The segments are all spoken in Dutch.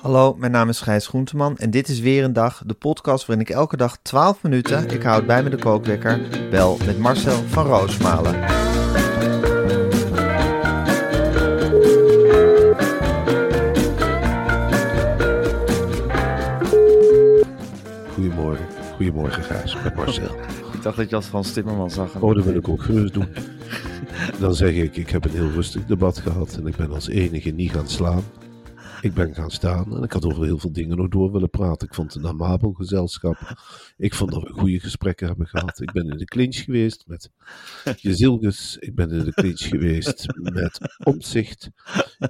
Hallo, mijn naam is Gijs Groenteman en dit is weer een dag, de podcast waarin ik elke dag 12 minuten, ik houd bij me de kookwekker, bel met Marcel van Roosmalen. Goedemorgen. Goedemorgen Gijs, met Marcel. Ik dacht dat je als Frans Timmerman zag. Oh, dat wil ik ook gerust doen. Dan zeg ik, ik heb een heel rustig debat gehad en ik ben als enige niet gaan slaan. Ik ben gaan staan en ik had over heel veel dingen nog door willen praten. Ik vond het een amabel gezelschap. Ik vond dat we goede gesprekken hebben gehad. Ik ben in de clinch geweest met Jezilgus. Ik ben in de clinch geweest met Omzicht.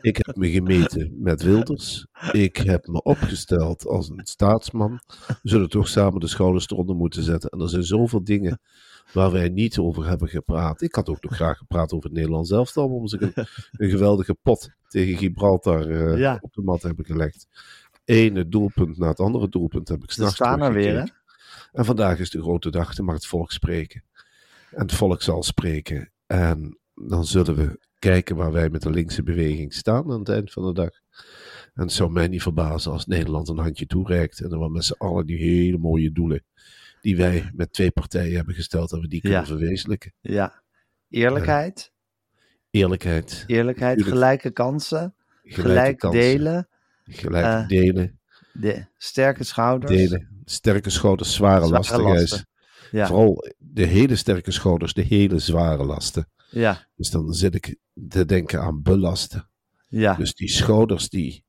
Ik heb me gemeten met Wilders. Ik heb me opgesteld als een staatsman. We zullen toch samen de schouders eronder moeten zetten. En er zijn zoveel dingen waar wij niet over hebben gepraat. Ik had ook nog graag gepraat over het Nederlands elftal, om zich een, een geweldige pot tegen Gibraltar uh, Ja. op de mat hebben gelegd. Ene doelpunt na het andere doelpunt heb ik Ze s'nachts staan er weer, hè? En vandaag is de grote dag, dan mag het volk spreken. En het volk zal spreken. En dan zullen we kijken waar wij met de linkse beweging staan aan het eind van de dag. En het zou mij niet verbazen als Nederland een handje toereikt. En dan we met z'n allen die hele mooie doelen die wij met twee partijen hebben gesteld, dat we die kunnen Ja. verwezenlijken. Ja. Eerlijkheid, Eerlijkheid, eerlijkheid, Tuurlijk. gelijke kansen, gelijke gelijk kansen, delen, gelijk eh, delen, de sterke schouders. delen. Sterke schouders, zware, Zware lasten, lasten. Ja, Vooral de hele sterke schouders, de hele zware lasten. ja, Dus dan zit ik te denken aan belasten. ja, Dus die schouders die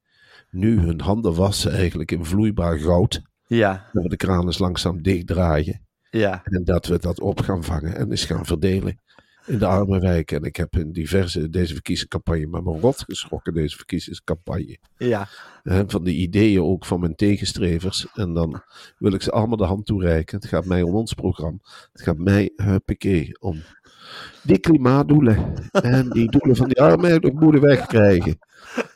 nu hun handen wassen eigenlijk in vloeibaar goud. Ja, Dat we de kraan eens langzaam dichtdraaien. ja, En dat we dat op gaan vangen en eens gaan verdelen in de arme wijken. En ik heb in diverse, deze verkiezingscampagne met mijn rot geschrokken, deze verkiezingscampagne. ja, van de ideeën ook van mijn tegenstrevers. En dan wil ik ze allemaal de hand toereiken. Het gaat mij om ons programma. Het gaat mij, huppakee, om die klimaatdoelen. En die doelen van die armen ook moeten wegkrijgen.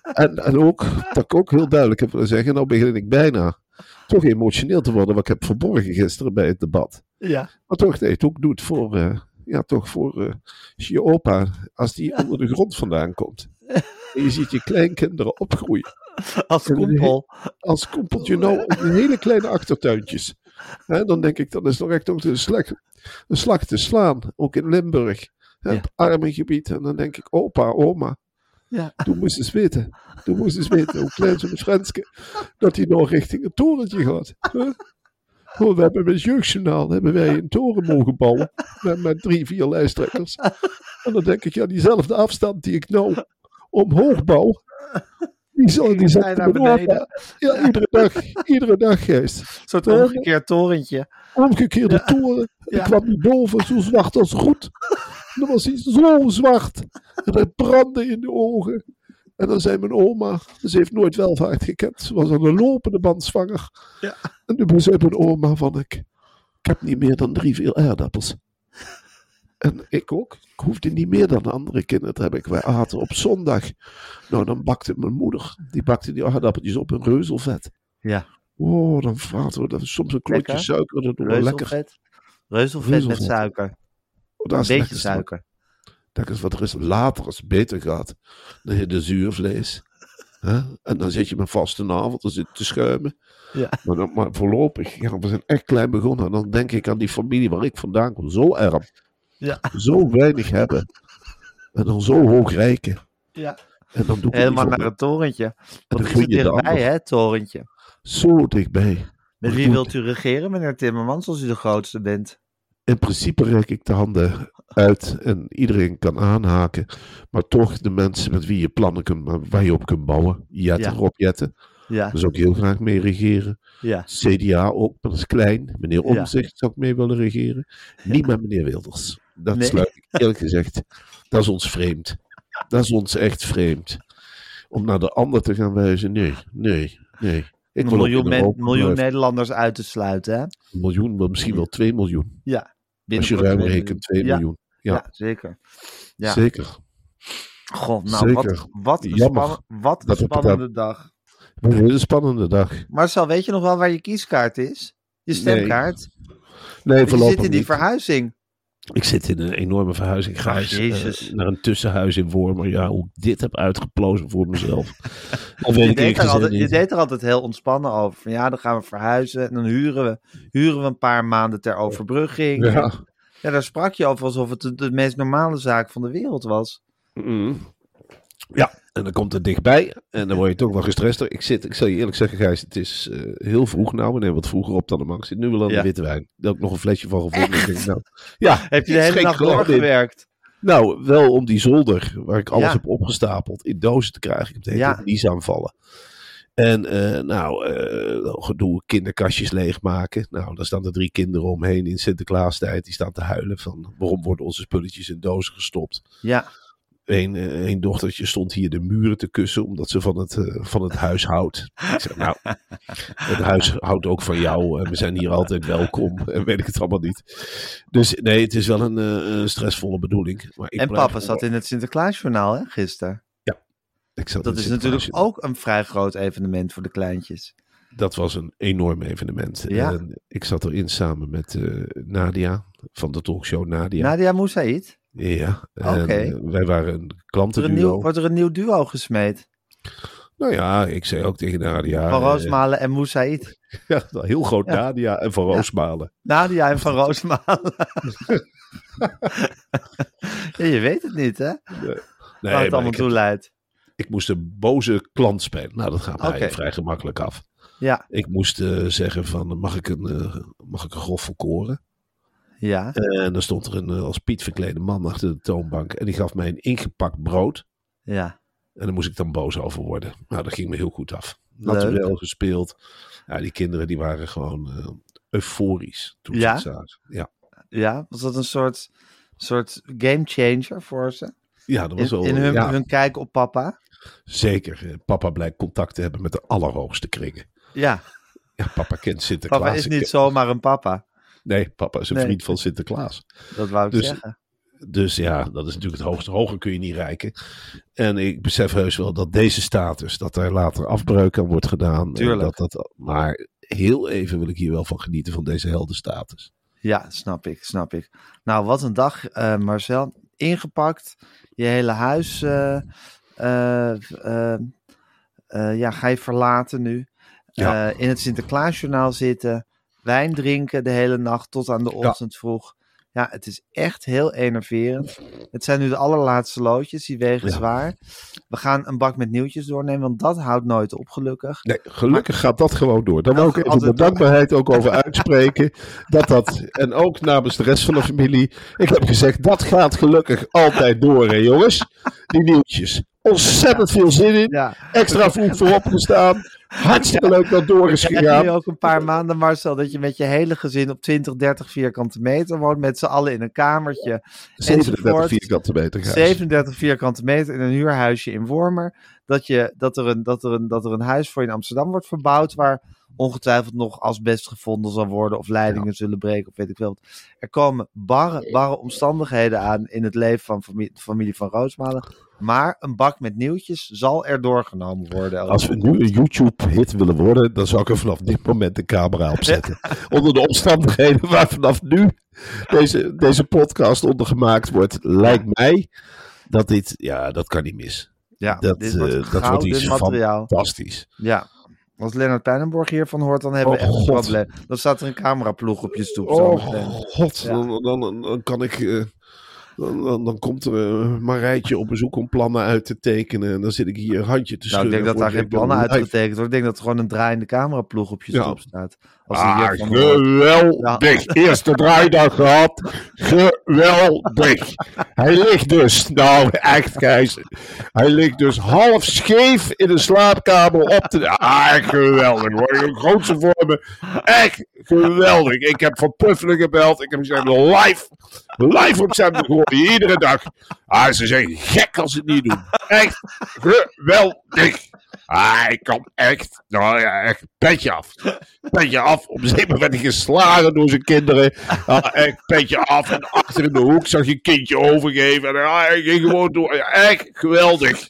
En, en ook, dat ik ook heel duidelijk heb willen zeggen, nou begin ik bijna toch emotioneel te worden, wat ik heb verborgen gisteren bij het debat. ja, Maar toch dat je het ook doet voor, eh, ja, toch voor eh, je opa, als die onder de grond vandaan komt. En je ziet je kleinkinderen opgroeien. als kompel. Als kompeltje nou hele kleine achtertuintjes. Hè, dan denk ik, dan is nog echt ook een slag, een slag te slaan. Ook in Limburg. Ja. Het arme gebied. En dan denk ik, opa, oma. Ja. Toen moest eens weten. Toen moest eens weten hoe klein zo'n Franske. Dat hij nog richting het torentje gaat. Hè? Oh, we hebben met het jeugdjournaal hebben wij een toren mogen bouwen. Met, met drie, vier lijsttrekkers. En dan denk ik, ja, diezelfde afstand die ik nou omhoog bouw. Die zal die zet Hij naar beneden. Ja, iedere dag. Iedere dag, Geest. Zo'n omgekeerd torentje. Omgekeerde toren. Ja. Ik kwam niet boven, zo zwart als roet. Dan was hij zo zwart. En hij brandde in de ogen. En dan zei mijn oma, ze heeft nooit welvaart gekend. Ze was aan de lopende band zwanger. Ja. En toen zei mijn oma van, ik, ik heb niet meer dan drie, vier aardappels. En ik ook. Ik hoefde niet meer dan de andere kinderen te hebben. Wij aten op zondag. Nou, dan bakte mijn moeder, die bakte die aardappeltjes op in reuzelvet. Ja, Oh, dan vaten we dat soms een klontje Lekker. suiker. Dat doen we lekker. reuzelvet. Reuzelvet met suiker. Oh, dat Een beetje suiker. Dat is wat er is later, als het beter gaat, dan heb je de zuurvlees. En dan zit je met vaste dan zit je te schuimen. Ja. Maar, dan, maar voorlopig, ja, we zijn echt klein begonnen. En dan denk ik aan die familie waar ik vandaan kom. Zo arm. Ja. Zo weinig hebben. En dan zo hoog rijken. Ja. En dan doe ik Helemaal naar het torentje. is het je de dichtbij, hè, torentje. Zo dichtbij. Met wie wilt u regeren, meneer Timmermans, als u de grootste bent? In principe reik ik de handen uit en iedereen kan aanhaken. Maar toch de mensen met wie je plannen kunt, waar je op kunt bouwen. Jetten, Ja. Rob Jetten. Ja, zou ik heel graag mee regeren. ja. CDA ook, maar dat is klein. Meneer Ja. Omzicht zou ik mee willen regeren. Niet met meneer Wilders. Dat Nee. sluit ik eerlijk gezegd. Dat is ons vreemd. Dat is ons echt vreemd. Om naar de ander te gaan wijzen. Nee, nee, nee. Ik Een ook miljoen. Nederlanders uit te sluiten, hè? Een miljoen, maar misschien wel 2 miljoen. Ja. Als je ruim rekent, 2 Ja. miljoen. Ja, Ja. zeker. Ja. Zeker. God, nou, wat, Zeker. wat een, wat een spannende dag. Een hele spannende dag. Marcel, weet je nog wel waar je kieskaart is? Je stemkaart? Nee, je voorlopig zit in die niet. verhuizing. Ik zit in een enorme verhuizing. Ik ga Ach, eens, Jezus. eh, naar een tussenhuis in Wormer. Ja, hoe ik dit heb uitgeplozen voor mezelf. Je deed, er altijd, je deed er altijd heel ontspannen over. Van ja, dan gaan we verhuizen. En dan huren we, huren we een paar maanden ter overbrugging. Ja. Ja, daar sprak je over alsof het de, de meest normale zaak van de wereld was. Mm. Ja, en dan komt het dichtbij. En dan word je toch wel gestrester. Ik, zit, ik zal je eerlijk zeggen, Gijs, het is eh, heel vroeg nou. We nemen wat vroeger op dan normaal. Ik zit nu wel aan Ja. de witte wijn. Daar heb ik nog een flesje van gevonden. Ik denk, nou, ja, Heb je de hele nacht doorgewerkt? Nou, wel om die zolder, waar ik alles Ja. heb opgestapeld, in dozen te krijgen. Ik heb de hele Ja. nies aanvallen. En eh, nou, eh, gedoe, kinderkastjes leegmaken. Nou, daar staan er drie kinderen omheen in Sinterklaastijd. Die staan te huilen van waarom worden onze spulletjes in dozen gestopt. Ja, Eén eh, één dochtertje stond hier de muren te kussen omdat ze van het, eh, van het huis houdt. Ik zeg, nou, het huis houdt ook van jou en we zijn hier altijd welkom en weet ik het allemaal niet. Dus nee, het is wel een, eh, een stressvolle bedoeling. Maar ik en papa zat in het Sinterklaasjournaal, hè, gisteren. Ik zat Dat is natuurlijk ook een vrij groot evenement voor de kleintjes. Dat was een enorm evenement. Ja. En ik zat erin samen met eh, Nadia van de talkshow Nadia. Nadia Moussaïd. Ja, Oké. eh, wij waren een Wordt er een klantenduo. nieuw, wordt er een nieuw duo gesmeed? Nou ja, ik zei ook tegen Nadia. Van eh, Roosmalen en Moussaïd. ja, heel groot Ja. Nadia en van Ja. Roosmalen. Nadia en Van Roosmalen. ja, je weet het niet, hè? Waar Nee, het maar allemaal toe leidt. ik moest een boze klant spelen. Nou, dat gaat mij vrij gemakkelijk af. Ja, Ik moest eh, zeggen van, mag ik een, mag ik een grof verkoren? Ja. En dan stond er een eh, als Piet verklede man achter de toonbank. En die gaf mij een ingepakt brood. Ja, En daar moest ik dan boos over worden. Nou, dat ging me heel goed af. Natuurlijk gespeeld. Ja, die kinderen die waren gewoon eh, euforisch toen Ja? ze het. Ja. ja. Was dat een soort, soort game changer voor ze? ja, dat was In, wel... in hun, ja, hun kijk op papa? Zeker. Eh, Papa blijkt contact te hebben met de allerhoogste kringen. Ja, Ja, papa kent Sinterklaas. papa is niet zomaar een papa. Nee, papa is een Nee. vriend van Sinterklaas. Dat wou ik Dus- zeggen. Dus ja, dat is natuurlijk het hoogste. Hoger kun je niet reiken. En ik besef heus wel dat deze status, dat er later afbreuk aan wordt gedaan. Tuurlijk. Dat, dat, maar heel even wil ik hier wel van genieten van deze heldenstatus. Ja, snap ik, snap ik. Nou, wat een dag, eh, Marcel. Ingepakt, je hele huis eh, eh, ja, ga je verlaten nu. Ja. In het Sinterklaasjournaal zitten, wijn drinken de hele nacht tot aan de ochtend vroeg. Ja, het is echt heel enerverend. Het zijn nu de allerlaatste loodjes, die wegen Ja. zwaar. We gaan een bak met nieuwtjes doornemen, want dat houdt nooit op, gelukkig. Nee, gelukkig gaat dat gewoon door. Daar wil ik even mijn dankbaarheid ook over uitspreken. Dat dat, en ook namens de rest van de familie. Ik heb gezegd, dat gaat gelukkig altijd door, hè jongens. Die nieuwtjes. Ontzettend veel zin in. Ja, Extra vroeg voorop gestaan. Hartstikke leuk dat door is Krijg je nu ook een paar maanden, Marcel, dat je met je hele gezin op 20, 30 vierkante meter woont. Met z'n allen in een kamertje. 37 enzovoort. vierkante meter. Gijs. 37 vierkante meter in een huurhuisje in Wormer. Dat, je, dat, er een, dat, er een, dat er een huis voor je in Amsterdam wordt verbouwd. Waar ongetwijfeld nog asbest gevonden zal worden. Of leidingen zullen breken. Of weet ik veel. wat. Er komen barre, barre omstandigheden aan in het leven van familie, familie van Roosmalen. Maar een bak met nieuwtjes zal er doorgenomen worden. Als we nu een YouTube-hit willen worden, dan zou ik er vanaf dit moment de camera opzetten. Onder de omstandigheden waar vanaf nu deze, deze podcast onder gemaakt wordt, lijkt mij dat dit, ja, dat kan niet mis. Ja, Dat, dit eh, wordt dat wordt iets materiaal. fantastisch. Ja. Als Lennart Pijnenborg hiervan hoort, dan hebben we Oh, echt een probleem. Dan staat er een cameraploeg op je stoep. Oh god, Ja. dan, dan, dan kan ik... eh, Dan, dan, dan komt er een Marijtje op bezoek om plannen uit te tekenen. En dan zit ik hier handje te Nou, schudden. ik denk dat daar geen plannen uit getekend worden. Ik denk dat er gewoon een draaiende cameraploeg op je Ja. stoep staat. Als Ah, van geweldig. Eerste draaidag gehad. Geweldig. Hij ligt dus, nou echt Gijs. Hij ligt dus half scheef in een slaapkamer op te... Ah, geweldig. Word ik een grootste voor me. Echt geweldig. Ik heb Van Puffelen gebeld. Ik heb gezegd live, live op zender gehoord. Iedere dag. Ah, ze zijn gek als ze het niet doen. Echt geweldig. Ah, ik kan echt, nou ja, echt petje af. Petje af. Op moment werd hij geslagen door zijn kinderen. Ah, echt petje af. En achter in de hoek zag je een kindje overgeven. En ah, hij ging gewoon door. Ja, Echt geweldig.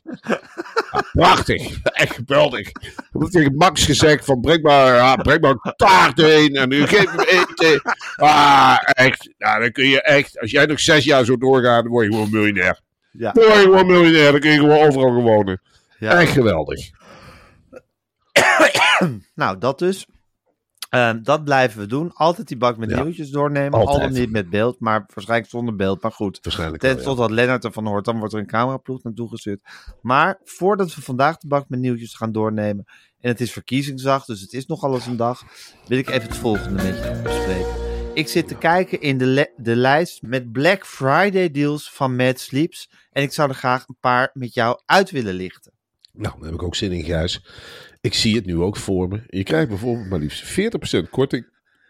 Ah, prachtig. Echt geweldig. Ik heb tegen Max gezegd van breng maar, ja, breng maar een taart heen. En nu geef hem eten. Ah, echt. Nou, dan kun je echt, als jij nog zes jaar zo doorgaat, dan word je gewoon miljonair. Ja. Dan word je gewoon miljonair. Dan kun je gewoon overal wonen. Ja. Echt geweldig. Nou, dat dus. Ehm, dat blijven we doen. Altijd die bak met Ja. nieuwtjes doornemen. Altijd. Al dan niet met beeld, maar waarschijnlijk zonder beeld. Maar goed, Waarschijnlijk ten wel, ja. totdat Lennart ervan hoort, dan wordt er een cameraploeg naartoe gestuurd. Maar voordat we vandaag de bak met nieuwtjes gaan doornemen, en het is verkiezingsdag, dus het is nogal eens een dag, wil ik even het volgende met je bespreken. Ik zit te kijken in de, de lijst met Black Friday deals van Mad Sleeps. En ik zou er graag een paar met jou uit willen lichten. Nou, daar heb ik ook zin in, Gijs. Ik zie het nu ook voor me. Je krijgt bijvoorbeeld maar liefst 40% korting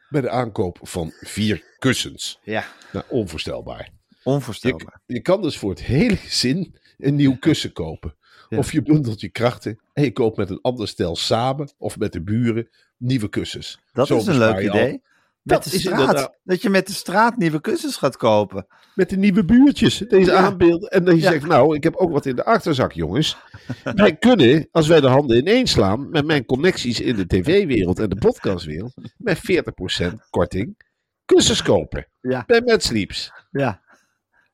bij de aankoop van vier kussens. Ja, Nou, onvoorstelbaar. Onvoorstelbaar. je kan dus voor het hele gezin een nieuw kussen kopen. Ja. Of je bundelt je krachten en je koopt met een ander stel samen of met de buren nieuwe kussens. Dat Zo is een leuk al idee. Met Dat de is straat. inderdaad- Dat je met de straat nieuwe kussens gaat kopen. Met de nieuwe buurtjes. Deze Ja. aanbeelden. En dan je Ja. zegt, nou, ik heb ook wat in de achterzak, jongens. wij kunnen, als wij de handen ineens slaan, met mijn connecties in de tv-wereld en de podcastwereld, met 40% korting, kussens kopen. Ja. Bij Mad Sleeps. Ja.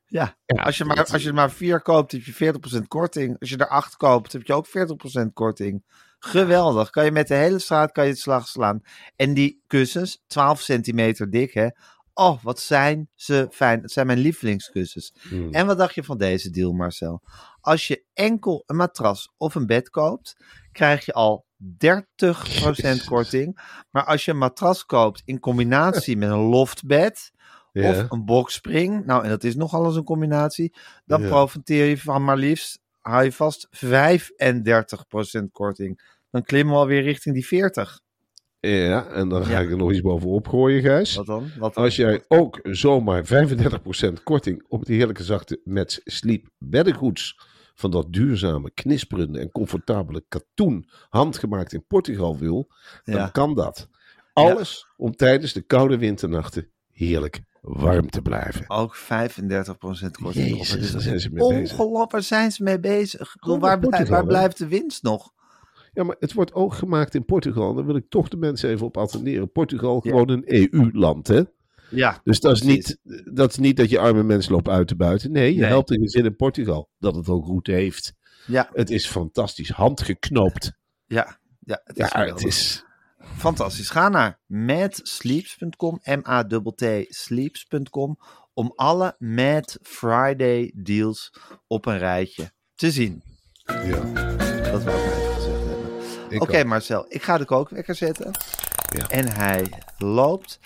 Ja. Ja, als, je maar, dat- als je er maar vier koopt, heb je 40% korting. Als je er acht koopt, heb je ook 40% korting. Geweldig. Kan je met de hele straat kan je het slag slaan. En die kussens, 12 centimeter dik, hè. Oh, wat zijn ze fijn. Het zijn mijn lievelingskussens. Hmm. En wat dacht je van deze deal, Marcel? Als je enkel een matras of een bed koopt, krijg je al 30% korting. Maar als je een matras koopt in combinatie met een loftbed of een boxspring, nou en dat is nogal eens een combinatie, dan profiteer je van maar liefst, hou je vast, 35% korting. Dan klimmen we alweer richting die 40. Ja, en dan ga Ja. ik er nog iets bovenop gooien, Gijs. Wat dan? Wat dan? Als jij ook zomaar 35% korting op het heerlijke zachte met Sleep beddengoeds van dat duurzame, knisperende en comfortabele katoen handgemaakt in Portugal wil, dan Ja. kan dat. Alles om tijdens de koude winternachten heerlijk warm te blijven. Ook 35% korting. Jezus, daar zijn ze mee bezig. Ongelooflijk, waar zijn ze mee bezig? Bedoel, Gewoon waar, blij- waar blijft de winst nog? Ja, maar het wordt ook gemaakt in Portugal. Daar wil ik toch de mensen even op attenderen. Portugal, Ja. gewoon een EU-land, hè? Ja, Dus dat is, niet, dat is niet dat je arme mensen loopt uit te buiten. Nee, je Nee. helpt een gezin in Portugal dat het ook goed heeft. ja, Het is fantastisch, handgeknoopt. ja. Ja, het is, Ja, het is... fantastisch. Ga naar madsleeps.com, M-A-T-T sleeps.com, om alle Mad Friday deals op een rijtje te zien. Ja, Dat wou ik even gezegd hebben. Oké. Marcel, ik ga de kookwekker zetten. Ja. En hij loopt.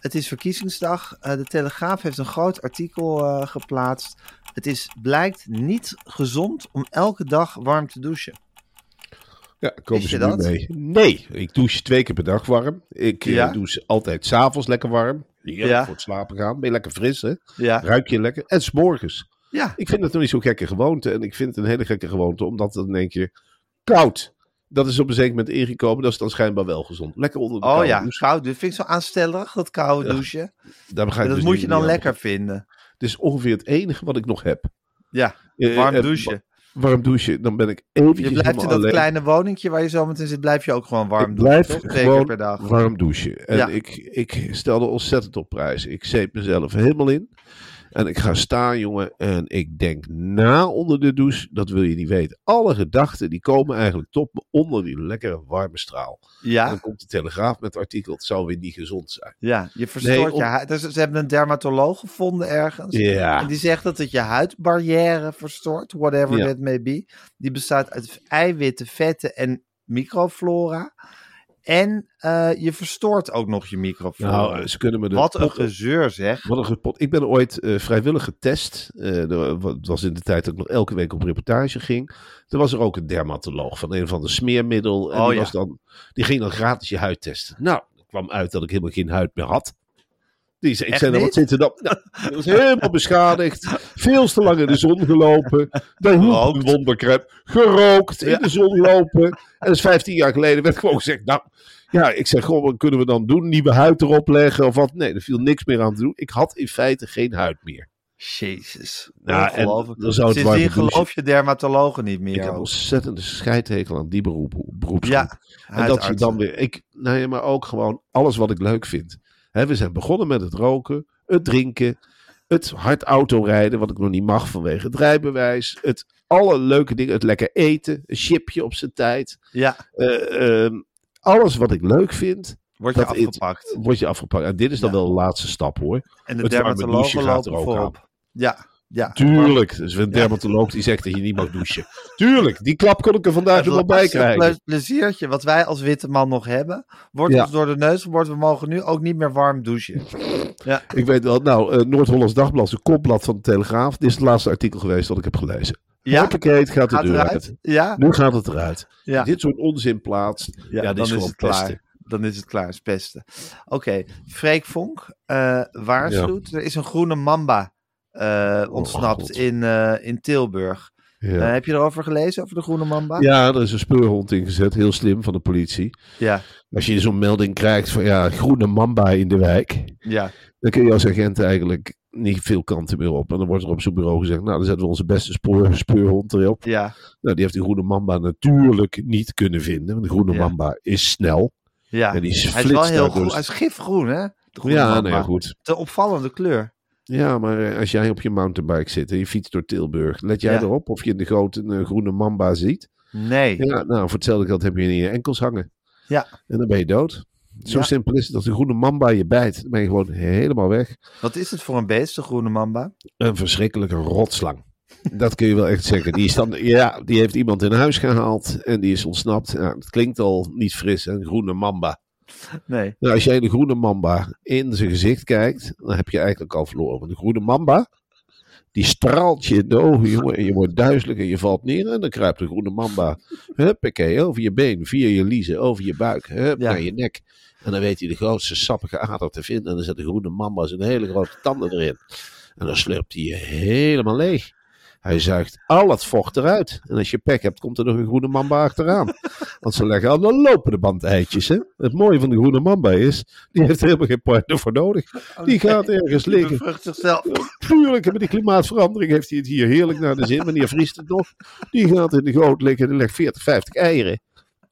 Het is verkiezingsdag. Eh, de Telegraaf heeft een groot artikel eh, geplaatst. Het is, blijkt niet gezond om elke dag warm te douchen. Ja, komen ze je nu dat? mee? Nee, ik douche twee keer per dag warm. Ik eh, Ja? douche altijd s'avonds lekker warm. Ja. voor het slapen gaan. Ben je lekker fris, hè? Ja, Ruik je lekker. En s'morgens. ja. Ik vind het nog niet zo'n gekke gewoonte. En ik vind het een hele gekke gewoonte, omdat dan denk je... Koud. Dat is op een zeker moment ingekomen. Dat is dan schijnbaar wel gezond. Lekker onder de Oh ja, douche. koud. Vind ik zo aanstellerig, dat koude douchen. Daar ga ik dat dus moet je dan lekker vinden. Het is ongeveer het enige wat ik nog heb. Ja, Eh, warm eh, douchen. Warm douchen. Dan ben ik eventjes Je blijft in dat alleen. kleine woningje waar je zo meteen zit, blijf je ook gewoon warm ik douchen. blijf toch? Gewoon per dag. warm douchen. En Ja. ik, ik stel er ontzettend op prijs. Ik zeep mezelf helemaal in. En ik ga staan, jongen. En ik denk na onder de douche. Dat wil je niet weten. Alle gedachten die komen eigenlijk tot me onder die lekkere warme straal. En Ja, dan komt de Telegraaf met het artikel. Het zou weer niet gezond zijn. ja, je verstoort Nee, om- je huid. Dus ze hebben een dermatoloog gevonden ergens. Ja. En die zegt dat het je huidbarrière verstoort, whatever Ja. that may be. Die bestaat uit eiwitten, vetten en microflora. En eh, je verstoort ook nog je microflora. Nou, ze kunnen me de Wat een gezeur zeg. Wat een gepot. Ik ben ooit eh, vrijwillig getest. Er- wat- het was in de tijd dat ik nog elke week op reportage ging. Toen was er ook een dermatoloog van een van de smeermiddel. En Oh, die, ja. was dan, die ging dan gratis je huid testen. Nou, er kwam uit dat ik helemaal geen huid meer had. Die zei, ik Echt zei dan, niet? wat zit er dan? Nou, die was helemaal beschadigd. Veel te lang in de zon gelopen. Daar hielp een Gerookt. in de zon gelopen. En dat is 15 jaar geleden. werd gewoon gezegd, nou... Ja, ik zeg, goh, wat kunnen we dan doen? Nieuwe huid erop leggen of wat? Nee, er viel niks meer aan te doen. Ik had in feite geen huid meer. Jezus. Ja, en dan zou het Sindsdien geloof je dermatologen niet meer. Ik heb ontzettende scheidhekel aan die beroep, beroepsgroep. Ja, en dat je dan weer... Ik, nee, maar ook gewoon alles wat ik leuk vind. We zijn begonnen met het roken, het drinken, het hard autorijden, wat ik nog niet mag vanwege het rijbewijs. Het alle leuke dingen, het lekker eten, een chipje op zijn tijd. Ja, Eh, ehm, alles wat ik leuk vind, word je afgepakt. wordt je afgepakt. En dit is dan Ja. wel de laatste stap hoor. En de douchen gaat er lopen ook voorop. Ja, ja. Tuurlijk. Dus een dermatoloog die zegt dat je niet mag douchen. Tuurlijk. Die klap kon ik er vandaag Het nog bij krijgen. ple- pleziertje wat wij als witte man nog hebben, wordt Ja. ons door de neus geboord. We mogen nu ook niet meer warm douchen. Ja, Ik weet wel, nou, eh, Noord-Hollands Dagblad een kopblad van de Telegraaf. Dit is het laatste artikel geweest dat ik heb gelezen. ja? Hoppakee, het gaat de gaat deur eruit. uit. Ja, Nu gaat het eruit. ja. Dit soort onzin plaatst. Ja, dit dan is gewoon het klaar. pesten. Dan is het klaar, is pesten. Oké, Freek Vonk eh, waarschuwt. Er is een groene mamba eh, ontsnapt Oh, God. in, eh, in Tilburg. Ja. Eh, heb je erover gelezen, over de groene mamba? ja, er is een speurhond ingezet. Heel slim van de politie. Ja, Als je zo'n melding krijgt van ja, groene mamba in de wijk. ja. Dan kun je als agent eigenlijk niet veel kanten meer op. En dan wordt er op zo'n bureau gezegd, nou dan zetten we onze beste spoor, speurhond erop. ja. Nou, die heeft die groene mamba natuurlijk niet kunnen vinden. Want de groene Ja. mamba is snel. ja. En die Hij is wel heel daardoor- groen. Hij is gifgroen, hè? De groene Ja, mamba. nou goed. De opvallende kleur. Ja, maar eh, als jij op je mountainbike zit en je fietst door Tilburg, let jij Ja. erop of je de grote eh, groene mamba ziet? Nee. Ja, nou, voor hetzelfde geld heb je in je enkels hangen. Ja. En dan ben je dood. Zo Ja. simpel is het. Als de groene mamba je bijt, dan ben je gewoon helemaal weg. Wat is het voor een beest, de groene mamba? Een verschrikkelijke rotslang. Dat kun je wel echt zeggen. Die, is dan, ja, die heeft iemand in huis gehaald en die is ontsnapt. Ja, het klinkt al niet fris, een groene mamba. Nee. Nou, als jij de groene mamba in zijn gezicht kijkt, dan heb je eigenlijk al verloren. Want de groene mamba, die straalt je in de ogen, jongen. En je wordt duizelig en je valt neer. En dan kruipt de groene mamba, huppakee, over je been, via je liezen, over je buik, hup, Ja. naar je nek. En dan weet hij de grootste sappige ader te vinden. En dan zet de groene mamba zijn hele grote tanden erin. En dan slurpt hij je helemaal leeg. Hij zuigt al het vocht eruit. En als je pek hebt, komt er nog een groene mamba achteraan. Want ze leggen al de lopende band eitjes. Hè? Het mooie van de groene mamba is, die heeft er helemaal geen partner voor nodig. Die gaat ergens liggen. Tuurlijk, met die klimaatverandering heeft hij het hier heerlijk naar de zin. Wanneer vriest het nog? Die gaat in de goot liggen en legt 40, 50 eieren.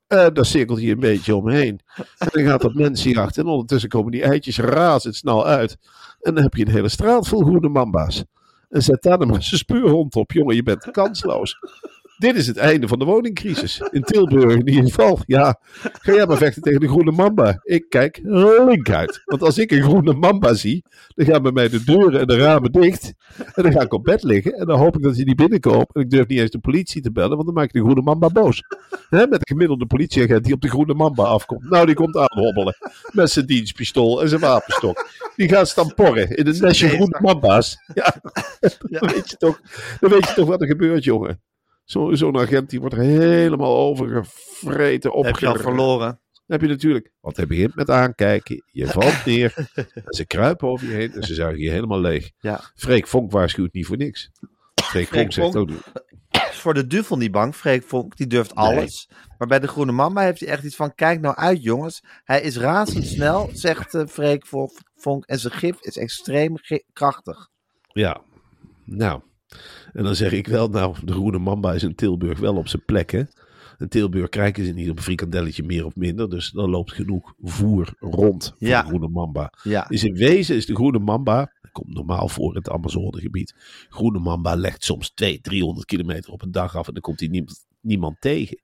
En daar cirkelt hij een beetje omheen. En dan gaat dat mensenjacht. En ondertussen komen die eitjes razendsnel uit. En dan heb je een hele straat vol groene mamba's. En zet daar dan maar zijn speurhond op. Jongen, je bent kansloos. Dit is het einde van de woningcrisis. In Tilburg in ieder geval. Ja, ga jij maar vechten tegen de groene mamba. Ik kijk link uit. Want als ik een groene mamba zie, dan gaan bij mij de deuren en de ramen dicht. En dan ga ik op bed liggen. En dan hoop ik dat hij niet binnenkomt. En ik durf niet eens de politie te bellen, want dan maak ik de groene mamba boos. Met de gemiddelde politieagent die op de groene mamba afkomt. Nou, die komt aanhobbelen. Met zijn dienstpistool en zijn wapenstok. Die gaat staan porren in een nestje groene mamba's. Ja, Dan, weet je toch, dan weet je toch wat er gebeurt, jongen. Zo- Zo'n agent die wordt helemaal overgevreten, Heb je al verloren. Dan heb je natuurlijk, want hij begint met aankijken, je valt neer, en ze kruipen over je heen en ze zuigen je helemaal leeg. Ja. Freek Vonk waarschuwt niet voor niks. Freek Vonk zegt ook, Is voor de duvel niet bang, Freek Vonk. Die durft alles. Maar bij de groene mamba heeft hij echt iets van... Kijk nou uit, jongens. Hij is razendsnel, zegt eh, Freek Vo- Vonk. En zijn gif is extreem krachtig. ja, nou. En dan zeg ik wel, nou, de groene mamba is in Tilburg wel op zijn plek, hè. In Tilburg krijgen ze niet op een frikandelletje meer of minder, dus dan loopt genoeg voer rond voor Ja. de groene mamba. Ja, Dus in wezen is de groene mamba, komt normaal voor in het Amazonegebied. Groene mamba legt soms 200, 300 kilometer op een dag af en dan komt hij niemand, niemand tegen.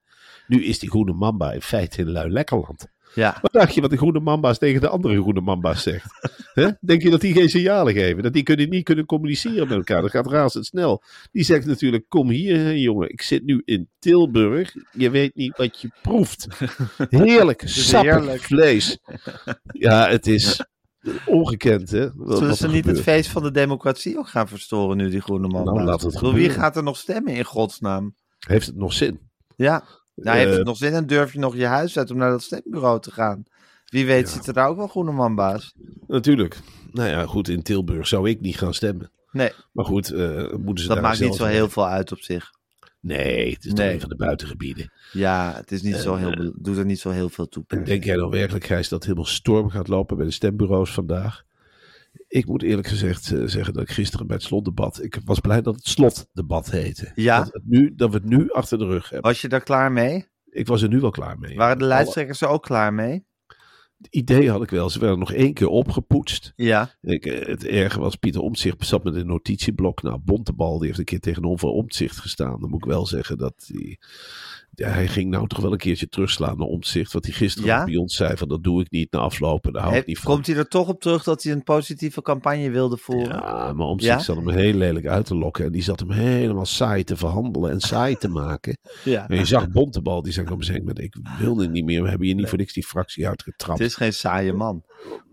Nu is die groene mamba in feite in Luilekkerland. Ja. Wat dacht je wat de groene mamba's tegen de andere groene mamba's zegt? Hè? Denk je dat die geen signalen geven? Dat die kunnen, niet kunnen communiceren met elkaar? Dat gaat razendsnel. Die zegt natuurlijk, kom hier hè, jongen, ik zit nu in Tilburg. Je weet niet wat je proeft. Heerlijk, sappig heerlijk. vlees. Ja, het is ongekend hè. Wat- Zullen wat ze niet het feest van de democratie ook gaan verstoren nu, die groene man? Nou, laat het wie gaat er nog stemmen in godsnaam? Heeft het nog zin? Ja. Nou, heeft Eh, het nog zin en durf je nog je huis uit om naar dat stembureau te gaan? Wie weet Ja. zitten daar ook wel groene manbaas. Natuurlijk. Nou ja, goed, in Tilburg zou ik niet gaan stemmen. Nee, Maar goed, eh, moeten ze dat maakt niet zo heel veel uit op zich. Nee, het is toch Nee. een van de buitengebieden. Ja, het is niet zo Eh, heel, doet er niet zo heel veel toe. En denk jij nou werkelijk, Gijs, dat helemaal storm gaat lopen bij de stembureaus vandaag? Ik moet eerlijk gezegd eh, zeggen dat ik gisteren bij het slotdebat... Ik was blij dat het slotdebat heette. Ja? Dat, het nu, dat we het nu achter de rug hebben. Was je daar klaar mee? Ik was er nu wel klaar mee. Waren de lijsttrekkers er ook klaar mee? Het idee had ik wel. Ze werden nog één keer opgepoetst. Ja. Ik, eh, het erge was, Pieter Omtzigt zat met een notitieblok. Nou, Bontebal die heeft een keer tegenover Omtzigt gestaan. Dan moet ik wel zeggen dat hij... Ja, hij ging nou toch wel een keertje terugslaan naar Omtzigt. Wat hij gisteren Ja? bij ons zei, van dat doe ik niet na aflopen. Daar hou ik niet van. komt hij er toch op terug dat hij een positieve campagne wilde voeren? Ja, maar Omtzigt Ja? zat hem heel lelijk uit te lokken. En die zat hem helemaal saai te verhandelen en saai te maken. Ja. En je zag Bontebal, die zei op een gegeven moment... Ik wilde niet meer, we hebben hier niet voor niks die fractie uitgetrapt. Het is geen saaie man.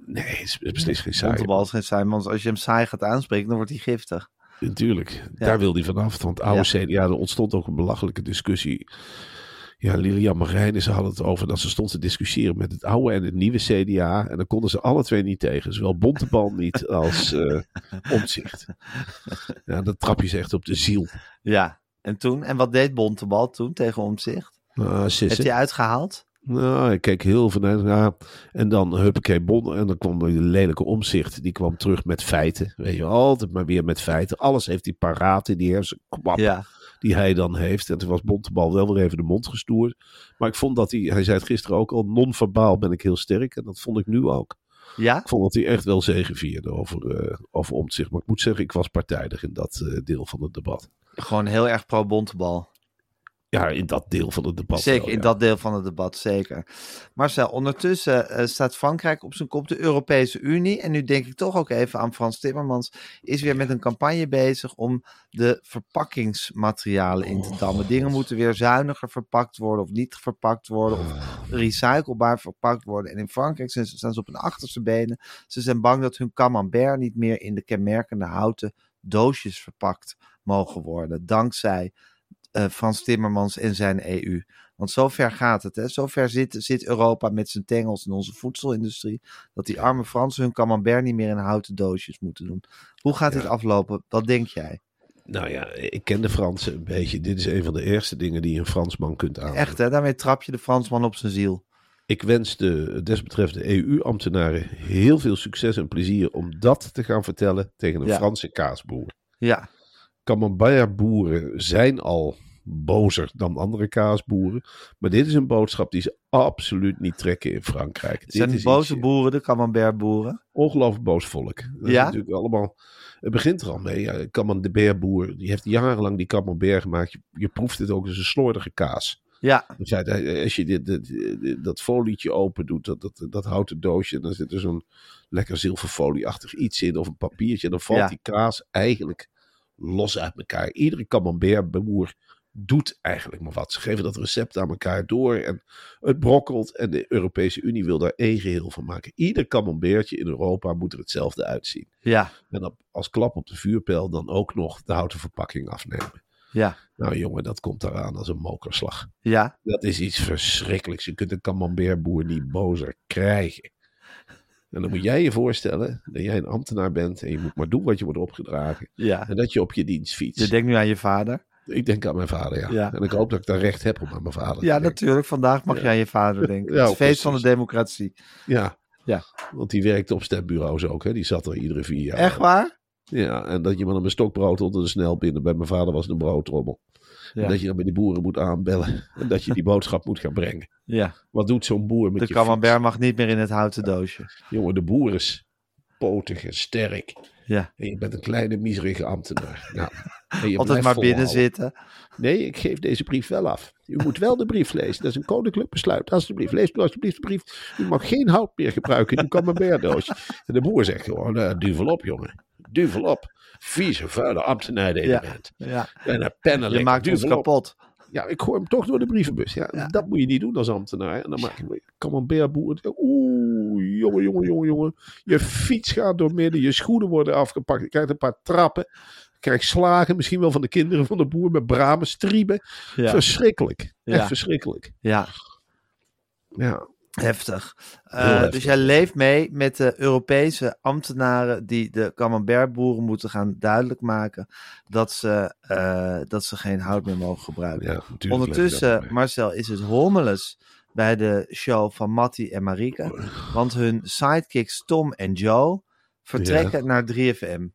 Nee, het is beslist geen saai. Bontebal is geen saai man. Dus als je hem saai gaat aanspreken, dan wordt hij giftig. Natuurlijk, daar wil hij vanaf. Want oude Ja. CDA, er ontstond ook een belachelijke discussie. Ja, Lilian Marijnen, ze hadden het over dat ze stond te discussiëren met het oude en het nieuwe CDA. En dan konden ze alle twee niet tegen. Zowel Bontebal niet als eh Omtzigt. Ja, dat trap je ze echt op de ziel. Ja. En toen? En wat deed Bontebal toen tegen Omzicht? Nou, Heeft hij uitgehaald? Nou, ik keek heel vanuit. Ja, en dan huppakee bon. En dan kwam de lelijke omzicht. Die kwam terug met feiten. Weet je, altijd maar weer met feiten. Alles heeft hij paraat in die hersenkwap Ja. die hij dan heeft. En toen was Bontebal wel weer even de mond gestoerd. Maar ik vond dat hij, hij zei het gisteren ook al, non-verbaal ben ik heel sterk. En dat vond ik nu ook. Ja? Ik vond dat hij echt wel zegevierde over, eh over omzicht. Maar ik moet zeggen, ik was partijdig in dat eh, deel van het debat. Gewoon heel erg pro-Bontebal. Ja, in dat deel van het debat. Zeker, wel, in dat deel van het debat, zeker. Marcel, ondertussen eh, staat Frankrijk op zijn kop, de Europese Unie. En nu denk ik toch ook even aan Frans Timmermans. Is weer met een campagne bezig om de verpakkingsmaterialen in te dammen. Dingen moeten weer zuiniger verpakt worden of niet verpakt worden. Of recyclebaar verpakt worden. En in Frankrijk zijn ze, staan ze op hun achterste benen. Ze zijn bang dat hun camembert niet meer in de kenmerkende houten doosjes verpakt mogen worden. Dankzij eh, Frans Timmermans en zijn EU. Want zover gaat het. Hè? Zover zit, zit Europa met zijn tengels in onze voedselindustrie. Dat die arme Fransen hun camembert niet meer in houten doosjes moeten doen. Hoe gaat dit aflopen? Wat denk jij? Nou ja, ik ken de Fransen een beetje. Dit is een van de eerste dingen die je een Fransman kunt aan. Echt hè? Daarmee trap je de Fransman op zijn ziel. Ik wens de desbetreffende EU-ambtenaren heel veel succes en plezier om dat te gaan vertellen tegen een Ja. Franse kaasboer. Ja, Camembert-boeren zijn al bozer dan andere kaasboeren. Maar dit is een boodschap die ze absoluut niet trekken in Frankrijk. zijn dit is boze iets- boeren, de camembert boeren. Ongelooflijk boos volk. Dat Ja? natuurlijk allemaal... Het begint er al mee. Ja, camembert-boer, die heeft jarenlang die camembert gemaakt. Je, je proeft het ook als een slordige kaas. Ja, als je dit, dit, dit- dat folietje open doet, dat, dat, dat houten doosje, dan zit er zo'n lekker zilverfolieachtig iets in of een papiertje. Dan valt Ja. die kaas eigenlijk los uit elkaar. Iedere camembertboer doet eigenlijk maar wat. Ze geven dat recept aan elkaar door en het brokkelt. En de Europese Unie wil daar één geheel van maken. Ieder camembertje in Europa moet er hetzelfde uitzien. ja, En als klap op de vuurpijl dan ook nog de houten verpakking afnemen. ja, Nou jongen, dat komt eraan als een mokerslag. ja. Dat is iets verschrikkelijks. Je kunt een camembertboer niet bozer krijgen. En dan moet jij je voorstellen dat jij een ambtenaar bent en je moet maar doen wat je wordt opgedragen. ja. En dat je op je dienst fietst. Je denkt nu aan je vader. Ik denk aan mijn vader, ja. Ja. En ik hoop dat ik daar recht heb om aan mijn vader Ja, natuurlijk. Vandaag mag Ja. je aan je vader denken. Ja, het feest van de democratie. Ja. Ja. Want die werkte op stembureaus ook, hè. Die zat er iedere vier jaar. Echt waar? Ja, en dat je maar een stokbrood onder de snel binnen. Bij mijn vader was het een broodtrommel. Ja. Dat je dan bij die boeren moet aanbellen. En dat je die boodschap moet gaan brengen. Ja. Wat doet zo'n boer met De je camembert fiets? mag niet meer in het houten doosje. Jongen, de boer is potig en sterk. Ja. En je bent een kleine, miserige ambtenaar. Nou, en je Altijd maar binnen zitten. Nee, ik geef deze brief wel af. U moet wel de brief lezen. Dat is een koninklijk besluit. Alsjeblieft, lees u alsjeblieft de brief. U mag geen hout meer gebruiken in uw camembertdoosje. En de boer zegt gewoon, uh, duvel op jongen. Duvel op. Vieze, vuile ambtenaar je Ja. Ja. En een pennen Je maakt duvel op. kapot. Ja, ik gooi hem toch door de brievenbus. Ja, Ja. Dat moet je niet doen als ambtenaar. En dan maak je camemberboer. Oeh, jongen, jongen, jongen, jongen. Je fiets gaat door midden. Je schoenen worden afgepakt. Je krijgt een paar trappen. Je krijgt slagen. Misschien wel van de kinderen van de boer met bramen, striemen. Ja. Verschrikkelijk. Echt verschrikkelijk. ja. Ja. Heftig. Eh, heftig. Dus jij leeft mee met de Europese ambtenaren die de camembertboeren moeten gaan duidelijk maken dat ze, eh, dat ze geen hout meer mogen gebruiken. ja Ondertussen. Marcel, is het hommeles bij de show van Matty en Marieke. Want hun sidekicks Tom en Joe vertrekken naar 3FM.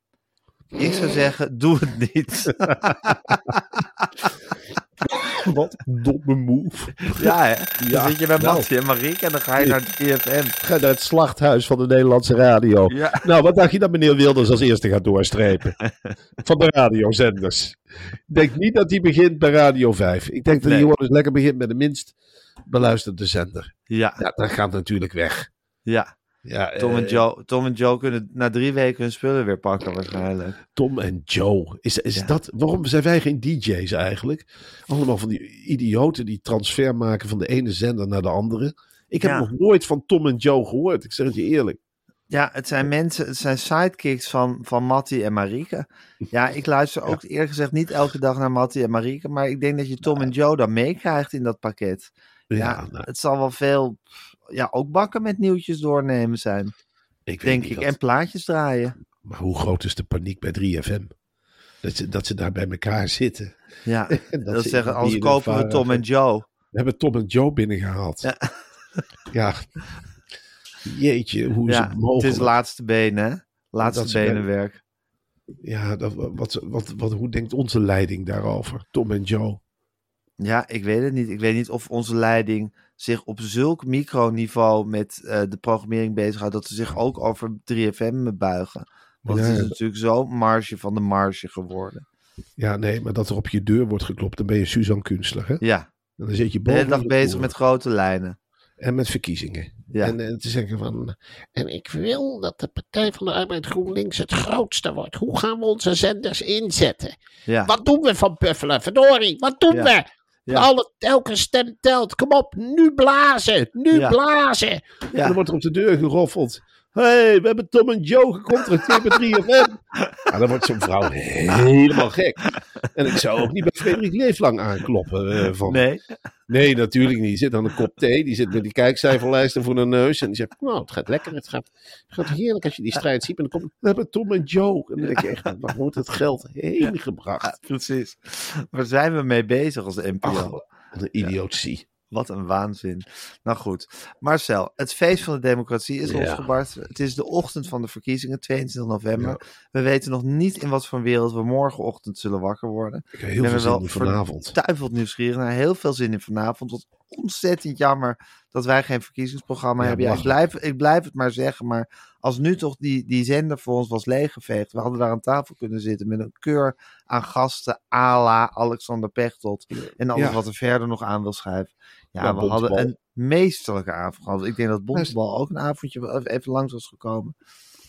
Ik zou zeggen, doe het niet. Wat een domme move. ja, hè? Dan zit je bij nou. En Marieke en dan ga je naar 3FM. Ga naar het slachthuis van de Nederlandse radio. Ja. Nou, wat dacht je dat meneer Wilders als eerste gaat doorstrepen? Van de radiozenders. Ik denk niet dat hij begint bij Radio 5. Ik denk dat hij gewoon eens lekker begint met de minst beluisterde zender. Ja, Ja, dat gaat natuurlijk weg. ja. Ja, Tom, en eh, Joe, Tom en Joe kunnen na drie weken hun spullen weer pakken waarschijnlijk. Tom en Joe. Is, is Ja. dat, waarom zijn wij geen DJ's eigenlijk? Allemaal van die idioten die transfer maken van de ene zender naar de andere. Ik heb Ja. nog nooit van Tom en Joe gehoord. Ik zeg het je eerlijk. Ja, het zijn mensen, het zijn sidekicks van, van Matty en Marieke. Ja, ik luister ook eerlijk gezegd niet elke dag naar Matty en Marieke, maar ik denk dat je Tom en Joe dan meekrijgt in dat pakket. Ja, nou, het zal wel veel, ja, ook bakken met nieuwtjes doornemen zijn, ik denk ik. En plaatjes draaien. Maar hoe groot is de paniek bij 3FM? Dat ze, dat ze daar bij elkaar zitten. Ja, dat ze zeggen, in kopen we Tom en Joe. We hebben Tom en Joe binnengehaald. Ja. Ja. Jeetje, hoe is Ja, het het mogelijk? is laatste benen, hè? Laatste benenwerk. Ja, dat, wat, wat, wat, hoe denkt onze leiding daarover? Tom en Joe. Ja, ik weet het niet. Ik weet niet of onze leiding zich op zulk microniveau met eh, de programmering bezighoudt dat ze zich ook over 3FM buigen. Want Ja, het is ja. natuurlijk zo marge van de marge geworden. Ja, nee, maar dat er op je deur wordt geklopt, dan ben je Suzanne Kunstler. Hè? Ja, En dan zit je de boven hele dag de bezig met grote lijnen. En met verkiezingen. Ja, En, en te zeggen van... En ik wil dat de Partij van de Arbeid GroenLinks het grootste wordt. Hoe gaan we onze zenders inzetten? ja. Wat doen we van Buffelen? Verdorie, wat doen Ja. we? Ja. Alle, elke stem telt. Kom op, nu blazen. Nu Ja. blazen. En dan wordt er op de deur geroffeld. Hé, hey, we hebben Tom en Joe gecontracteerd met 3FM. Ja, dan wordt zo'n vrouw helemaal gek. En ik zou ook niet bij Frederik Leeflang aankloppen. eh, van, nee. Nee, natuurlijk niet. Die zit aan een kop thee. Die zit met die kijkcijferlijsten voor de neus. En die zegt, nou, het gaat lekker. Het gaat, het gaat heerlijk als je die strijd ziet. En dan komt, we hebben Tom en Joe. En dan denk je echt, waar wordt het geld heen gebracht? ja, precies. Waar zijn we mee bezig als NPO? Ach, wat een idiotie. Wat een waanzin. Nou goed. Marcel, het feest van de democratie is Ja. losgebarst. Het is de ochtend van de verkiezingen, 22 november. We weten nog niet in wat voor wereld we morgenochtend zullen wakker worden. Ik heb heel veel wel zin in vanavond. Stuiveld nieuwsgierig naar. Heel veel zin in vanavond. Wat ontzettend jammer dat wij geen verkiezingsprogramma Ja, hebben. Ja, ik, blijf, ik blijf het maar zeggen. Maar als nu toch die, die zender voor ons was leeggeveegd. We hadden daar aan tafel kunnen zitten met een keur aan gasten. ala Alexander Pechtold. En alles Ja. wat er verder nog aan wil schuiven. Ja, we hadden een meesterlijke avond gehad. Ik denk dat Bontebal ook een avondje even langs was gekomen.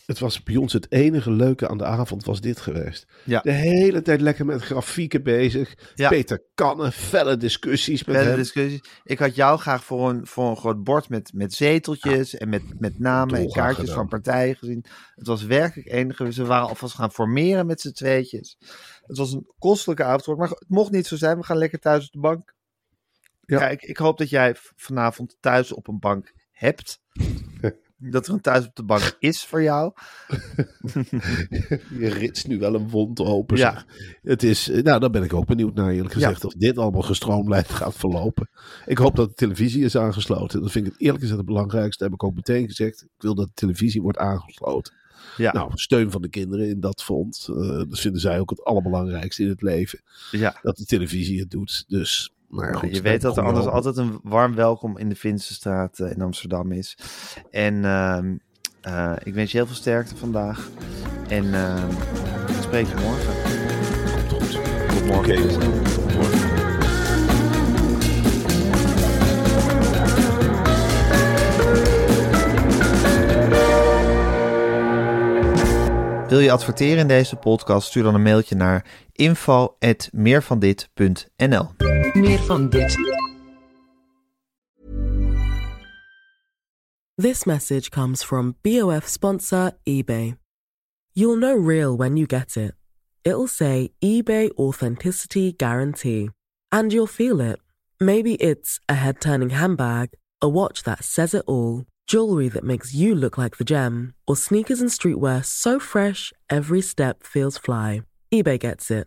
Het was bij ons het enige leuke aan de avond was dit geweest. Ja. De hele tijd lekker met grafieken bezig. Ja. Peter Kannen, felle discussies met hem. discussies. Ik had jou graag voor een, voor een groot bord met, met zeteltjes en met, met namen en kaartjes gedaan. van partijen gezien. Het was werkelijk enige. Ze waren alvast gaan formeren met z'n tweetjes. Het was een kostelijke avond, maar het mocht niet zo zijn. We gaan lekker thuis op de bank. Ja. Kijk, ik hoop dat jij vanavond thuis op een bank hebt. dat er een thuis op de bank is voor jou. Je ritst nu wel een wond open. Ja. zeg. Het is, eh, nou, daar ben ik ook benieuwd naar eerlijk gezegd. Of dit allemaal gestroomlijnd gaat verlopen. Ik hoop dat de televisie is aangesloten. Dat vind ik het eerlijk gezegd het belangrijkste. heb ik ook meteen gezegd. Ik wil dat de televisie wordt aangesloten. Ja, Nou, steun van de kinderen in dat front. eh, dat vinden zij ook het allerbelangrijkste in het leven. ja. Dat de televisie het doet. Dus, maar goed. je weet dat er anders altijd een warm welkom in de Vincenstraat eh, in Amsterdam is. En ehm, eh, ik wens je heel veel sterkte vandaag. En eh, ik spreek je morgen. Tot, Tot morgen. Oké, jongen. Wil je adverteren in deze podcast? Stuur dan een mailtje naar info.meervandit.nl Meer van dit. This message comes from BOF sponsor eBay. You'll know real when you get it. It'll say eBay Authenticity Guarantee. And you'll feel it. Maybe it's a head turning handbag, a watch that says it all, jewelry that makes you look like the gem, or sneakers and streetwear so fresh every step feels fly. eBay gets it.